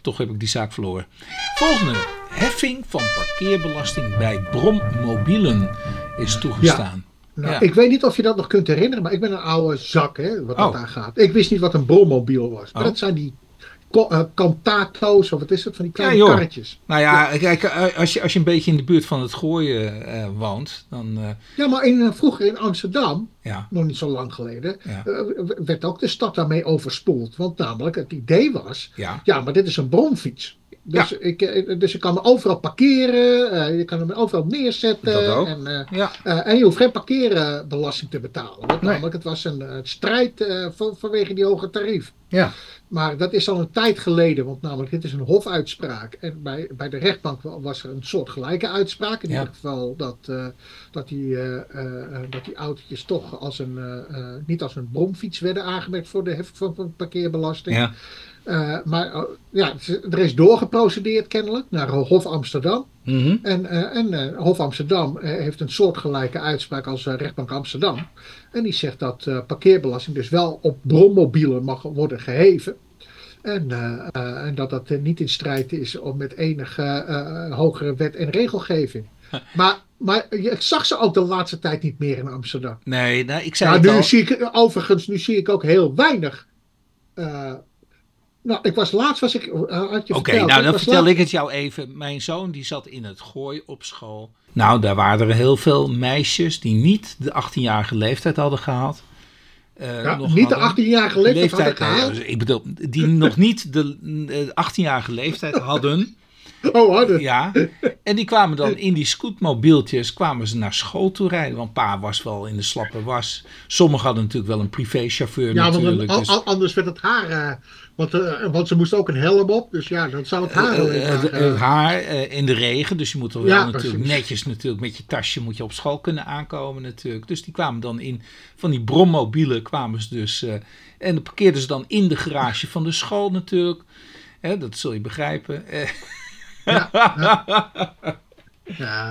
Speaker 1: Toch heb ik die zaak verloren. Volgende. Heffing van parkeerbelasting bij brommobielen is toegestaan.
Speaker 2: Nou, Ik weet niet of je dat nog kunt herinneren, maar ik ben een oude zak, hè, wat dat daar oh. gaat. Ik wist niet wat een brommobiel was. Maar oh. dat zijn die uh, Cantato's, of wat is het, van die kleine ja, karretjes.
Speaker 1: Nou ja, kijk, eh, als je, als je een beetje in de buurt van het gooien uh, woont, dan... Uh...
Speaker 2: Ja, maar in, vroeger in Amsterdam, ja. nog niet zo lang geleden, werd ook de stad daarmee overspoeld. Want namelijk, het idee was, ja, ja maar dit is een bromfiets. Dus, ik, eh, dus je kan hem overal parkeren, je kan hem overal neerzetten. En, ja. en je hoeft geen parkeerbelasting te betalen. Want nee. namelijk, het was een strijd van, vanwege die hoge tarief. Ja. Maar dat is al een tijd geleden, want namelijk dit is een hofuitspraak. En bij, bij de rechtbank was er een soort gelijke uitspraak. In ja. ieder geval dat, dat, die, dat die autootjes toch als een, niet als een bromfiets werden aangemerkt voor de heffing van, van parkeerbelasting. Ja. Uh, maar uh, ja, er is doorgeprocedeerd kennelijk naar Hof Amsterdam. Mm -hmm. En, uh, en Hof Amsterdam heeft een soortgelijke uitspraak als rechtbank Amsterdam. En die zegt dat parkeerbelasting dus wel op brommobielen mag worden geheven. En, en dat dat niet in strijd is met enige hogere wet en regelgeving. Maar maar ik zag ze ook de laatste tijd niet meer in Amsterdam.
Speaker 1: Nee, nee ik zei
Speaker 2: nou,
Speaker 1: het
Speaker 2: nu
Speaker 1: al.
Speaker 2: Zie ik, overigens, nu zie ik ook heel weinig nou, ik was laatst was ik. Uh,
Speaker 1: Oké, okay, nou dan vertel ik het jou even. Mijn zoon die zat in het gooi op school. Nou, daar waren er heel veel meisjes die niet de 18-jarige leeftijd hadden gehad.
Speaker 2: Uh, ja, niet de 18-jarige leeftijd, leeftijd hadden
Speaker 1: gehaald. ik bedoel, die nog niet de 18-jarige leeftijd hadden.
Speaker 2: Oh.
Speaker 1: Ja, en die kwamen dan in die scootmobieltjes kwamen ze naar school toe rijden. Want pa was wel in de slappe was. Sommigen hadden natuurlijk wel een privéchauffeur
Speaker 2: Ja,
Speaker 1: natuurlijk.
Speaker 2: dan-
Speaker 1: dus-
Speaker 2: anders werd het haar. eh, want, eh, want ze moesten ook een helm op. Dus ja, dan zou het haar.
Speaker 1: Eh, het- haar in de regen, dus je moet er wel
Speaker 2: Ja,
Speaker 1: natuurlijk
Speaker 2: precies.
Speaker 1: netjes natuurlijk met je tasje moet je op school kunnen aankomen natuurlijk. Dus die kwamen dan in van die brommobielen kwamen ze dus en dan parkeerden ze dan in de garage van de school natuurlijk. Hè, dat zul je begrijpen.
Speaker 2: Ja.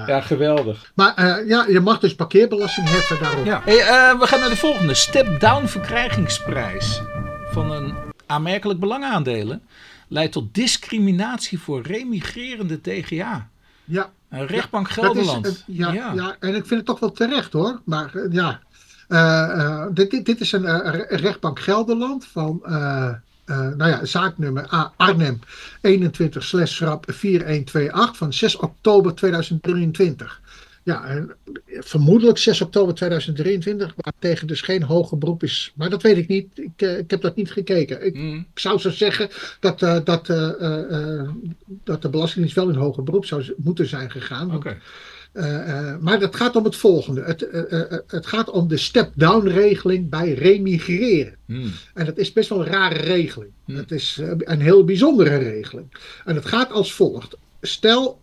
Speaker 1: ja, geweldig.
Speaker 2: Maar eh, ja, je mag dus parkeerbelasting heffen daarop.
Speaker 1: Ja. Hey, eh, we gaan naar de volgende. Step-down verkrijgingsprijs van een aanmerkelijk belangaandelen leidt tot discriminatie voor remigrerende TGA.
Speaker 2: Ja,
Speaker 1: Een rechtbank
Speaker 2: is,
Speaker 1: Gelderland.
Speaker 2: eh, ja, ja. en ik vind het toch wel terecht hoor. Maar eh, ja, dit, dit, dit is een re- rechtbank Gelderland van, nou ja, zaaknummer A Arnhem 21 schrap 4128 van 6 oktober 2023. Ja, en vermoedelijk 6 oktober 2023, waar tegen dus geen hoger beroep is. Maar dat weet ik niet. Ik, eh, ik heb dat niet gekeken. Ik,
Speaker 1: Mm.
Speaker 2: ik zou zo zeggen dat, eh, dat, eh, eh, eh, dat de Belastingdienst wel in hoger beroep zou moeten zijn gegaan.
Speaker 1: Oké.
Speaker 2: Eh, eh, maar dat gaat om het volgende. Het, eh, het gaat om de step-down regeling bij remigreren.
Speaker 1: Mm.
Speaker 2: En dat is best wel een rare regeling.
Speaker 1: Hm.
Speaker 2: Het is een heel bijzondere regeling. En het gaat als volgt. Stel,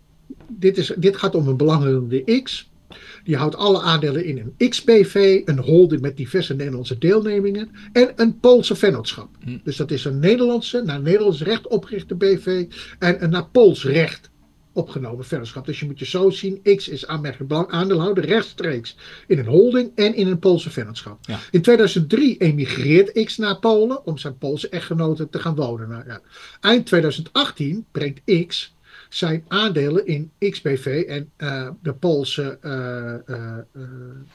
Speaker 2: dit, is, dit gaat om een belangrijke X. Die houdt alle aandelen in een XBV, een holding met diverse Nederlandse deelnemingen en een Poolse vennootschap.
Speaker 1: Hm.
Speaker 2: Dus dat is een Nederlandse, naar Nederlands recht opgerichte BV en een naar Pools recht opgenomen vennootschap. Dus je moet je zo zien, X is aanmerkelijk belang aandeelhouder rechtstreeks in een holding en in een Poolse vennootschap.
Speaker 1: Ja.
Speaker 2: In 2003 emigreert X naar Polen om zijn Poolse echtgenoten te gaan wonen. Nou, ja. Eind 2018 brengt X zijn aandelen in XBV en eh, de Poolse eh,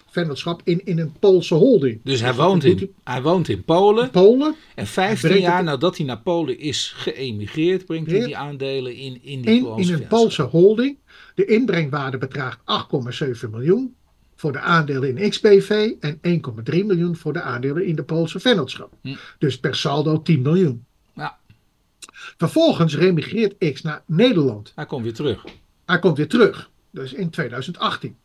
Speaker 2: vennootschap in, in een Poolse holding.
Speaker 1: Dus hij
Speaker 2: dat
Speaker 1: woont, in, hij woont in Polen.
Speaker 2: Polen
Speaker 1: En 15
Speaker 2: brengt
Speaker 1: jaar
Speaker 2: het-
Speaker 1: nadat hij naar Polen is geëmigreerd, brengt hij die aandelen in, in die
Speaker 2: in,
Speaker 1: Poolse
Speaker 2: in een. Poolse holding. De inbrengwaarde bedraagt 8,7 miljoen voor de aandelen in XBV en 1,3 miljoen voor de aandelen in de Poolse vennootschap.
Speaker 1: Hm.
Speaker 2: Dus per saldo 10 miljoen. Vervolgens remigreert X naar Nederland.
Speaker 1: hij komt weer terug.
Speaker 2: Hij komt weer terug, dus in 2018.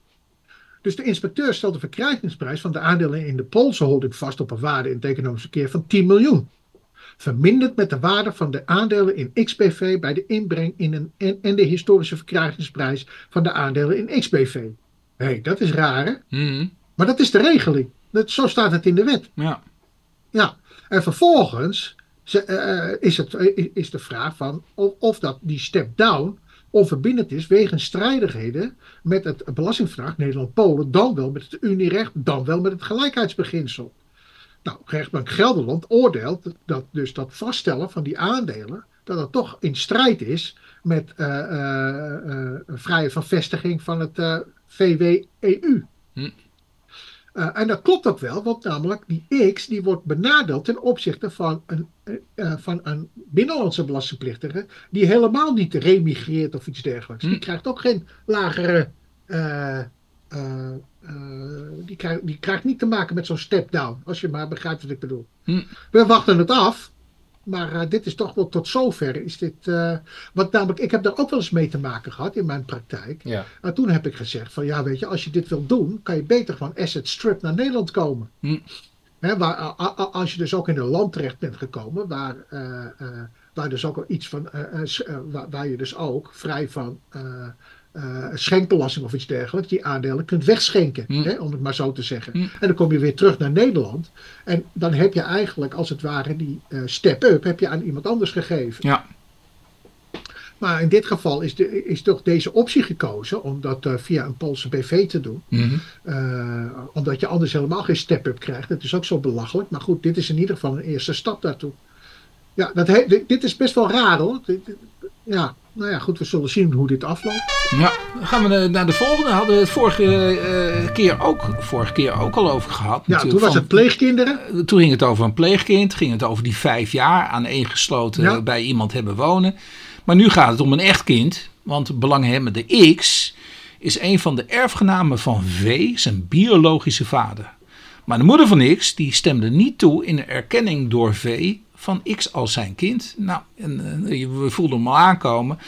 Speaker 2: Dus de inspecteur stelt de verkrijgingsprijs van de aandelen in de Poolse holding vast op een waarde in het economisch verkeer van 10 miljoen. Verminderd met de waarde van de aandelen in XBV bij de inbreng in een, en, en de historische verkrijgingsprijs van de aandelen in XBV. Hé, hey, dat is raar hè?
Speaker 1: Mhm.
Speaker 2: Maar dat is de regeling. Dat, zo staat het in de wet.
Speaker 1: Ja.
Speaker 2: Ja, en vervolgens ze- eh, is, het, eh, is de vraag van of, dat die step-down onverbindend is wegens strijdigheden met het belastingverdrag Nederland-Polen, dan wel met het Unierecht, dan wel met het gelijkheidsbeginsel. Nou, rechtbank Gelderland oordeelt dat dus dat vaststellen van die aandelen, dat het toch in strijd is met eh, eh, eh, vrije van vestiging van het eh, VW-EU.
Speaker 1: Hm.
Speaker 2: Eh, en dat klopt ook wel, want namelijk die X die wordt benadeeld ten opzichte van een, eh, eh, van een binnenlandse belastingplichtige die helemaal niet remigreert of iets dergelijks.
Speaker 1: Hm.
Speaker 2: Die krijgt ook geen lagere. die, krijgt, die krijgt niet te maken met zo'n step-down, als je maar begrijpt wat ik bedoel.
Speaker 1: Hm.
Speaker 2: We wachten het af. Maar eh, dit is toch wel tot zover is dit. eh, want namelijk, ik heb daar ook wel eens mee te maken gehad in mijn praktijk.
Speaker 1: Ja.
Speaker 2: En toen heb ik gezegd van ja, weet je, als je dit wilt doen, kan je beter gewoon asset strip naar Nederland komen.
Speaker 1: Hm.
Speaker 2: Hè, waar, a- a- als je dus ook in een land terecht bent gekomen, waar, eh, waar dus ook al iets van, waar je dus ook vrij van eh, schenkbelasting of iets dergelijks, die aandelen kunt wegschenken,
Speaker 1: Hm.
Speaker 2: hè, om het maar zo te zeggen.
Speaker 1: Hm.
Speaker 2: En dan kom je weer terug naar Nederland. En dan heb je eigenlijk als het ware die eh, step-up heb je aan iemand anders gegeven.
Speaker 1: Ja.
Speaker 2: Maar in dit geval is, de, is toch deze optie gekozen om dat eh, via een Poolse BV te doen. Eh, omdat je anders helemaal geen step-up krijgt. Dat is ook zo belachelijk. Maar goed, dit is in ieder geval een eerste stap daartoe. Ja, dat he- dit, is best wel raar hoor. Ja, nou ja, goed, we zullen zien hoe dit afloopt.
Speaker 1: Ja, dan gaan we naar de volgende. Hadden we het vorige, eh, keer, ook, vorige keer ook al over gehad.
Speaker 2: Ja, toen was
Speaker 1: van-
Speaker 2: het pleegkinderen.
Speaker 1: Eh, Toen ging het over een pleegkind, ging het over die vijf jaar aaneengesloten
Speaker 2: Ja.
Speaker 1: bij iemand hebben wonen. Maar nu gaat het om een echt kind, want belanghebbende X is een van de erfgenamen van V, zijn biologische vader. Maar de moeder van X die stemde niet toe in de erkenning door V van X als zijn kind. Nou, en, eh, we voelden hem al aankomen.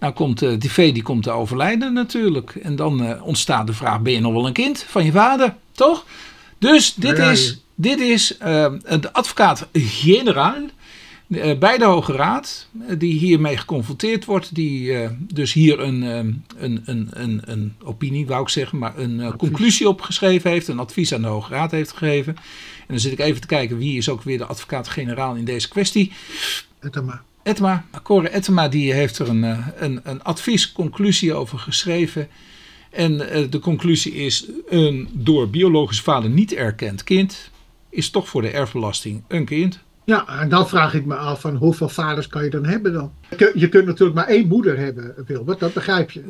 Speaker 1: Nou komt de TV die komt te overlijden natuurlijk. En dan eh, ontstaat de vraag, ben je nog wel een kind van je vader? Toch? Dus dit is, dit is eh, de advocaat-generaal eh, bij de Hoge Raad, eh, die hiermee geconfronteerd wordt, die eh, dus hier een, eh, een, een, een, een opinie, wou ik zeggen, maar een eh, conclusie opgeschreven heeft, een advies aan de Hoge Raad heeft gegeven. En dan zit ik even te kijken wie is ook weer de advocaat-generaal in deze kwestie.
Speaker 2: Maar.
Speaker 1: Etma, Cor Etma, die heeft er een, eh, een, een adviesconclusie over geschreven. En eh, de conclusie is: een door biologische vader niet erkend kind is toch voor de erfbelasting een kind.
Speaker 2: Ja, en dan vraag ik me af van hoeveel vaders kan je dan hebben dan? Je kun- Je kunt natuurlijk maar één moeder hebben, Wilbert, dat begrijp je.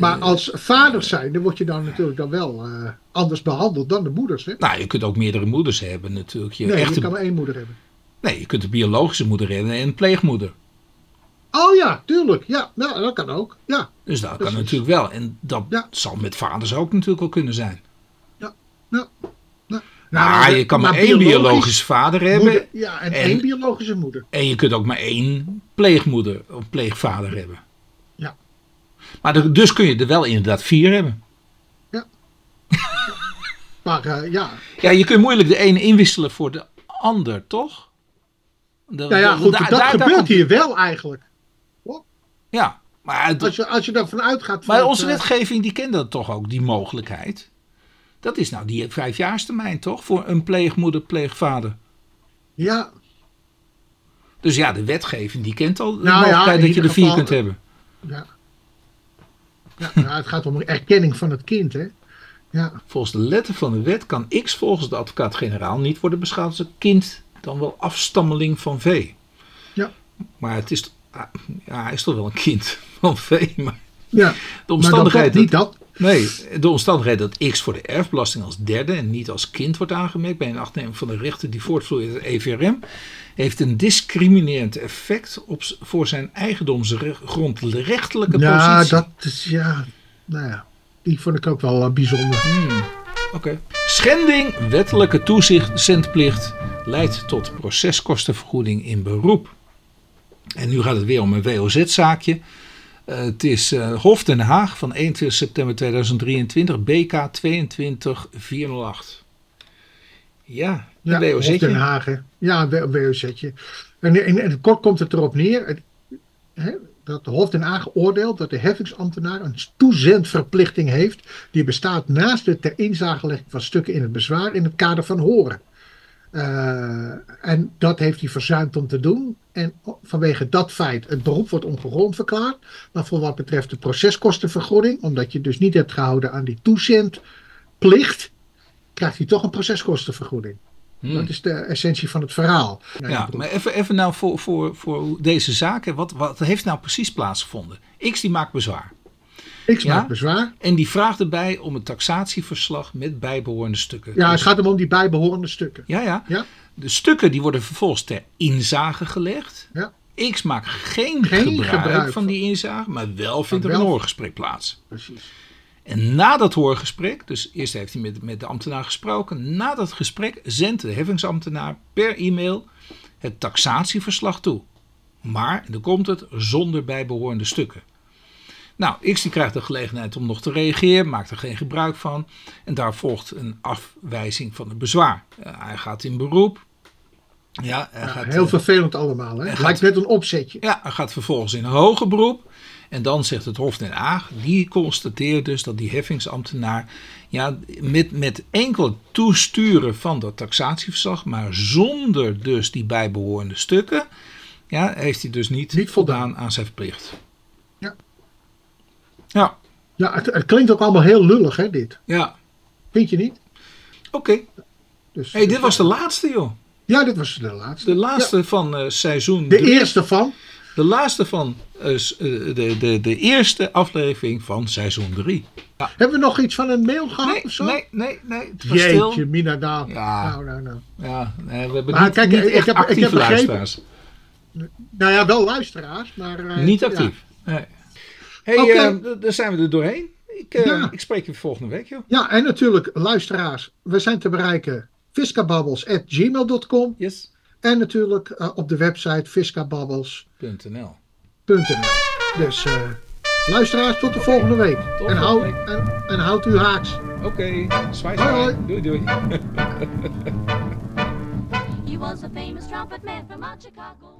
Speaker 2: Maar als vaders zijn, dan word je dan natuurlijk dan wel eh, anders behandeld dan de moeders. Hè?
Speaker 1: Nou, je kunt ook meerdere moeders hebben natuurlijk. Je,
Speaker 2: Nee,
Speaker 1: echte,
Speaker 2: je kan maar één moeder hebben.
Speaker 1: nee, je kunt een biologische moeder hebben en een pleegmoeder.
Speaker 2: Oh ja, tuurlijk. Ja, nou, dat kan ook. Ja,
Speaker 1: Dus dat kan natuurlijk wel. En dat
Speaker 2: Ja.
Speaker 1: zal met vaders ook natuurlijk wel kunnen zijn.
Speaker 2: ja, ja. Nou,
Speaker 1: je kan maar, één biologische vader hebben.
Speaker 2: moeder- Ja, en,
Speaker 1: en-
Speaker 2: één biologische moeder.
Speaker 1: En je kunt ook maar één pleegmoeder of pleegvader hebben.
Speaker 2: Ja.
Speaker 1: Maar dus kun je er wel inderdaad vier hebben.
Speaker 2: Maar eh, ja,
Speaker 1: Ja, je kunt moeilijk de ene inwisselen voor de ander, toch? De-
Speaker 2: nou ja, goed, dat
Speaker 1: daar-
Speaker 2: gebeurt hier wel eigenlijk.
Speaker 1: Ja, maar, het-
Speaker 2: Als je, als je daarvan uitgaat.
Speaker 1: maar onze
Speaker 2: eh,
Speaker 1: wetgeving die kent dat toch ook, die mogelijkheid. Dat is nou die vijfjaarstermijn, toch? Voor een pleegmoeder, pleegvader.
Speaker 2: Ja,
Speaker 1: Dus ja, de wetgeving die kent al de
Speaker 2: Nou
Speaker 1: mogelijkheid dat je er vier kunt hebben.
Speaker 2: ja. Ja, nou, het gaat om erkenning van het kind, hè? Ja,
Speaker 1: Volgens de letter van de wet kan X volgens de advocaat-generaal niet worden beschouwd als een kind, dan wel afstammeling van V.
Speaker 2: Ja.
Speaker 1: Maar het is, ah, ja, hij is toch wel een kind van V. Maar
Speaker 2: ja.
Speaker 1: de
Speaker 2: maar
Speaker 1: omstandigheid,
Speaker 2: niet
Speaker 1: dat,
Speaker 2: dat.
Speaker 1: Nee, de omstandigheid dat X voor de erfbelasting als derde en niet als kind wordt aangemerkt bij een achtneming van de rechten die voortvloeien uit het EVRM, heeft een discriminerend effect op, voor zijn eigendomsgrondrechtelijke
Speaker 2: Ja,
Speaker 1: positie.
Speaker 2: dat is, ja, nou ja, die vond ik ook wel eh, bijzonder.
Speaker 1: Oké. Schending wettelijke toezichtplicht leidt tot proceskostenvergoeding in beroep. En nu gaat het weer om een WOZ-zaakje. Eh, het is eh, Hof Den Haag van 21 september 2023, BK 22408. Ja, een
Speaker 2: Ja, Hof. Den Haag. Ja, een WOZ'tje. En kort komt het erop neer het- hè, dat de Hof Den Haag oordeelt dat de heffingsambtenaar een toezendverplichting heeft die bestaat naast de ter inzagelegging van stukken in het bezwaar in het kader van horen. Eh, en dat heeft hij verzuimd om te doen. En vanwege dat feit, het beroep wordt ongegrond verklaard. Maar voor wat betreft de proceskostenvergoeding, omdat je dus niet hebt gehouden aan die toezendplicht, krijgt hij toch een proceskostenvergoeding.
Speaker 1: Hmm.
Speaker 2: Dat is de essentie van het verhaal. Nou,
Speaker 1: Ja, maar even, even nou voor, voor, voor deze zaken. Wat, wat heeft nou precies plaatsgevonden? X die maakt bezwaar.
Speaker 2: X
Speaker 1: ja?
Speaker 2: maakt bezwaar.
Speaker 1: En die vraagt erbij om een taxatieverslag met bijbehorende stukken.
Speaker 2: Ja, het
Speaker 1: Dus-
Speaker 2: gaat hem om die bijbehorende stukken.
Speaker 1: ja, ja.
Speaker 2: Ja,
Speaker 1: De stukken die worden vervolgens ter inzage gelegd.
Speaker 2: ja
Speaker 1: X maakt geen,
Speaker 2: Geen
Speaker 1: gebruik,
Speaker 2: gebruik
Speaker 1: van
Speaker 2: van-
Speaker 1: die inzage, maar wel vindt er
Speaker 2: wel-
Speaker 1: een hoorgesprek plaats.
Speaker 2: precies.
Speaker 1: En na dat hoorgesprek, dus eerst heeft hij met, met de ambtenaar gesproken, na dat gesprek zendt de heffingsambtenaar per e-mail het taxatieverslag toe. Maar, en dan komt het, zonder bijbehorende stukken. Nou, X die krijgt de gelegenheid om nog te reageren, maakt er geen gebruik van. En daar volgt een afwijzing van het bezwaar. Hij gaat in beroep. Ja, hij
Speaker 2: Ja,
Speaker 1: gaat,
Speaker 2: heel
Speaker 1: eh,
Speaker 2: vervelend allemaal. Hè?
Speaker 1: gaat-
Speaker 2: lijkt net een opzetje.
Speaker 1: ja, hij gaat vervolgens in een hoger beroep. En dan zegt het Hof Den Haag, die constateert dus dat die heffingsambtenaar ja, met, met enkel toesturen van dat taxatieverslag, maar zonder dus die bijbehorende stukken, ja, heeft hij dus niet,
Speaker 2: Niet
Speaker 1: voldaan. aan zijn verplicht.
Speaker 2: Ja.
Speaker 1: Ja,
Speaker 2: Ja, het, het klinkt ook allemaal heel lullig, hè, dit.
Speaker 1: ja.
Speaker 2: Vind je niet?
Speaker 1: Oké.
Speaker 2: Dus,
Speaker 1: Hey, dit was de laatste, joh.
Speaker 2: Ja, dit was de laatste.
Speaker 1: De laatste van eh, seizoen
Speaker 2: De
Speaker 1: drie.
Speaker 2: eerste van.
Speaker 1: De laatste van eh, eh, de, de, de eerste aflevering van seizoen 3.
Speaker 2: Hebben we nog iets van een mail gehad
Speaker 1: Nee,
Speaker 2: of zo?
Speaker 1: nee, nee, nee. Het was stil.
Speaker 2: Jeetje, Mina, nou.
Speaker 1: Ja.
Speaker 2: Nou, nou, nou.
Speaker 1: Ja, nee, we hebben
Speaker 2: Maar
Speaker 1: niet,
Speaker 2: kijk,
Speaker 1: niet
Speaker 2: ik
Speaker 1: echt
Speaker 2: heb- ik heb
Speaker 1: actieve
Speaker 2: begrepen-
Speaker 1: luisteraars.
Speaker 2: Nou ja, wel luisteraars, maar... eh,
Speaker 1: niet
Speaker 2: ja.
Speaker 1: actief. Nee. Hey,
Speaker 2: Oké.
Speaker 1: eh, d- daar zijn we er doorheen. Ik, eh,
Speaker 2: Ja.
Speaker 1: ik spreek je volgende week, joh.
Speaker 2: Ja, en natuurlijk, luisteraars, we zijn te bereiken fiscababbels.gmail.com
Speaker 1: Yes.
Speaker 2: en natuurlijk eh, op de website fiscababbels.nl.
Speaker 1: .nl.
Speaker 2: Dus uh, luisteraars, tot de volgende week.
Speaker 1: Tot
Speaker 2: en,
Speaker 1: houd,
Speaker 2: week. En, en houd u haaks.
Speaker 1: Oké, okay. zwaai, zwaai. Doei, doei.
Speaker 3: He was a famous trumpet man from Chicago.